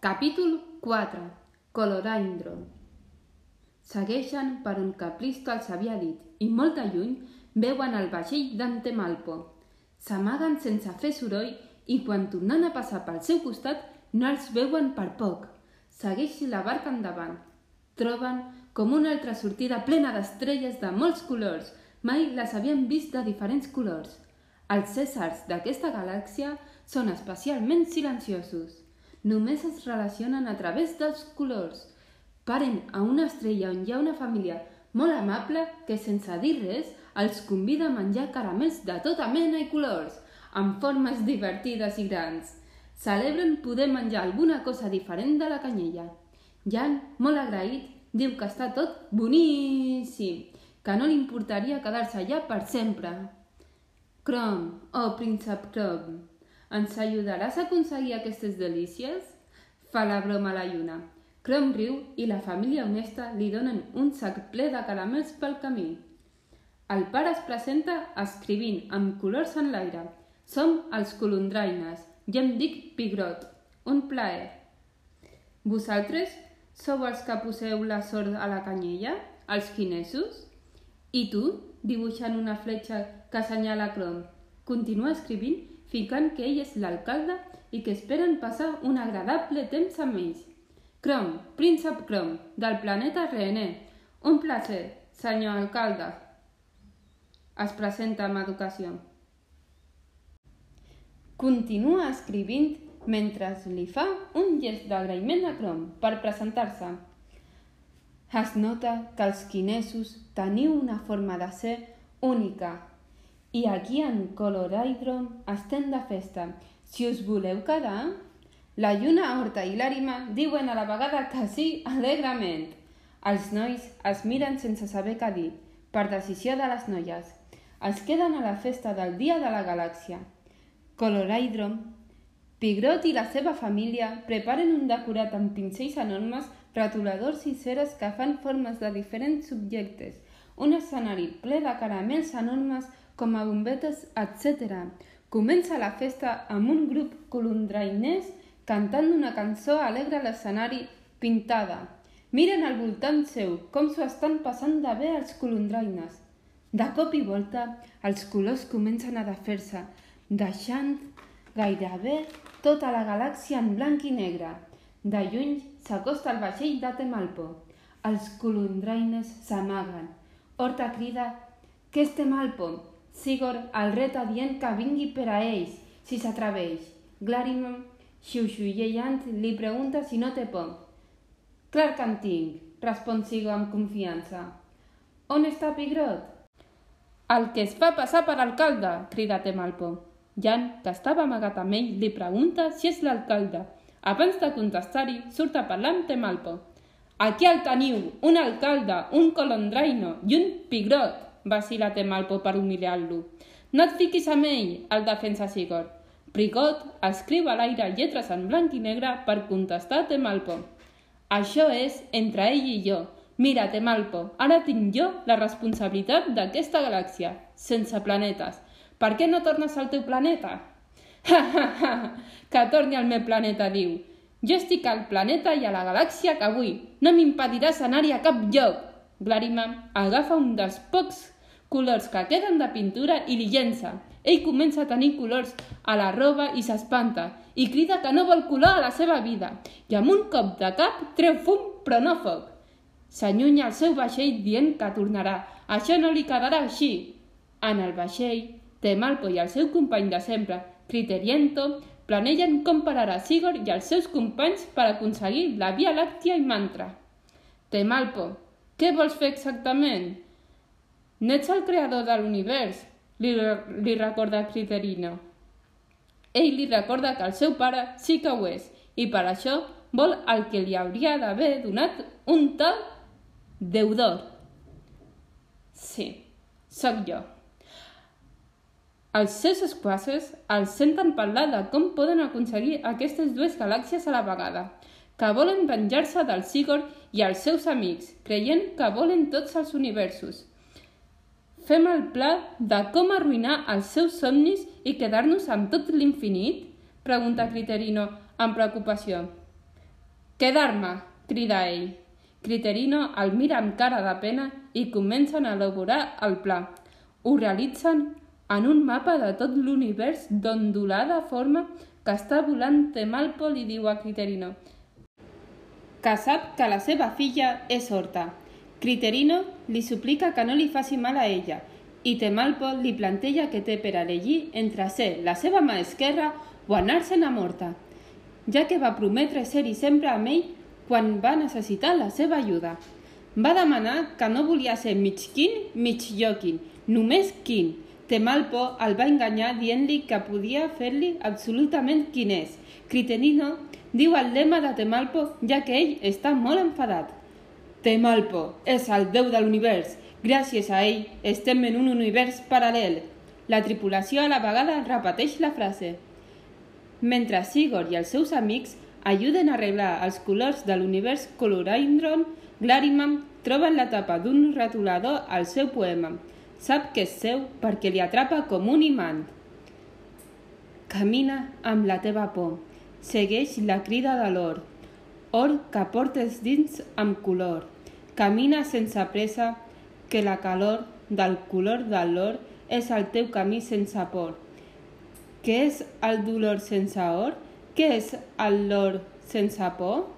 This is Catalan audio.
Capítol 4 Coloraindro Segueixen per on Caplisto els havia dit i molt de lluny veuen el vaixell d'en Temalpo. S'amaguen sense fer soroll i quan tornen a passar pel seu costat no els veuen per poc. Segueixi la barca endavant. Troben com una altra sortida plena d'estrelles de molts colors. Mai les havien vist de diferents colors. Els cèsars d'aquesta galàxia són especialment silenciosos. Només es relacionen a través dels colors. Paren a una estrella on hi ha una família molt amable que, sense dir res, els convida a menjar caramels de tota mena i colors, amb formes divertides i grans. Celebren poder menjar alguna cosa diferent de la canyella. Jan, molt agraït, diu que està tot boníssim, que no li importaria quedar-se allà per sempre. Crom, oh príncep Crom, ens ajudaràs a aconseguir aquestes delícies? Fa la broma la lluna. Crom riu i la família honesta li donen un sac ple de caramels pel camí. El pare es presenta escrivint amb colors en l'aire. Som els colondraines. Ja em dic Pigrot. Un plaer. Vosaltres sou els que poseu la sort a la canyella? Els quinesos? I tu, dibuixant una fletxa que assenyala Crom, continua escrivint ficant que ell és l'alcalde i que esperen passar un agradable temps amb ells. Crom, príncep Crom, del planeta René. Un placer, senyor alcalde. Es presenta amb educació. Continua escrivint mentre li fa un gest d'agraïment a Crom per presentar-se. Es nota que els quinesos teniu una forma de ser única i aquí en Coloraidrom estem de festa. Si us voleu quedar... La lluna, Horta i l'àrima diuen a la vegada que sí alegrement. Els nois es miren sense saber què dir, per decisió de les noies. Es queden a la festa del Dia de la Galàxia. Coloraidrom, Pigrot i la seva família preparen un decorat amb pincells enormes, retoladors i ceres que fan formes de diferents subjectes, un escenari ple de caramels enormes com a bombetes, etc. Comença la festa amb un grup colondrainès cantant una cançó alegre a l'escenari pintada. Miren al voltant seu com s'ho estan passant de bé els colondraines. De cop i volta, els colors comencen a defer-se, deixant gairebé tota la galàxia en blanc i negre. De lluny s'acosta el vaixell de Temalpo. Els colondraines s'amaguen. Horta crida «Que és Temalpo?» Sigor el reta dient que vingui per a ells, si s'atreveix. Glarimon, xiuxiuellant, li pregunta si no té por. Clar que en tinc, respon Sigor amb confiança. On està Pigrot? El que es fa passar per alcalde, crida Temalpo. Jan, que estava amagat amb ell, li pregunta si és l'alcalde. Abans de contestar-hi, surt a parlar amb Temalpo. Aquí el teniu, un alcalde, un colondraino i un pigrot vacila Temalpo per humiliar-lo. No et fiquis amb ell, el defensa Sigurd. Prigot escriu a l'aire lletres en blanc i negre per contestar Temalpo. Això és entre ell i jo. Mira, Temalpo, ara tinc jo la responsabilitat d'aquesta galàxia, sense planetes. Per què no tornes al teu planeta? Ha, ha, ha, que torni al meu planeta, diu. Jo estic al planeta i a la galàxia que vull. No m'impediràs anar-hi a cap lloc. Glàrima agafa un dels pocs colors que queden de pintura i li llença. Ell comença a tenir colors a la roba i s'espanta i crida que no vol color a la seva vida i amb un cop de cap treu fum però no foc. S'allunya el seu vaixell dient que tornarà. Això no li quedarà així. En el vaixell, Temalpo i el seu company de sempre, Criteriento, planegen com pararà Sigor i els seus companys per aconseguir la Via Làctia i Mantra. Temalpo, què vols fer exactament? N'ets el creador de l'univers, li, li recorda Criterino. Ell li recorda que el seu pare sí que ho és, i per això vol el que li hauria d'haver donat un tal deudor. Sí, sóc jo. Els seus esquasses els senten parlar de com poden aconseguir aquestes dues galàxies a la vegada, que volen venjar-se del Sigurd i els seus amics, creient que volen tots els universos. Fem el pla de com arruïnar els seus somnis i quedar-nos amb tot l'infinit? Pregunta Criterino amb preocupació. Quedar-me, crida ell. Criterino el mira amb cara de pena i comencen a elaborar el pla. Ho realitzen en un mapa de tot l'univers d'ondulada forma que està volant Temalpo li diu a Criterino que sap que la seva filla és horta. Criterino li suplica que no li faci mal a ella i Temalpo li planteja que té per elegir entre ser la seva mà esquerra o anar-se'n a morta, ja que va prometre ser-hi sempre amb ell quan va necessitar la seva ajuda. Va demanar que no volia ser mig quin, mig lloquin, només quin. Temalpo el va enganyar dient-li que podia fer-li absolutament quin és. Critenino diu el lema de Temalpo ja que ell està molt enfadat. Temalpo és el déu de l'univers. Gràcies a ell estem en un univers paral·lel. La tripulació a la vegada repeteix la frase. Mentre Sigurd i els seus amics ajuden a arreglar els colors de l'univers Coloraindron, Glariman troba en la tapa d'un retolador el seu poema. Sap que és seu perquè li atrapa com un imant. Camina amb la teva por. Segueix la crida de l'or. Or que portes dins amb color. Camina sense pressa, que la calor del color de l'or és el teu camí sense por. Què és el dolor sense or? Què és el lor sense por?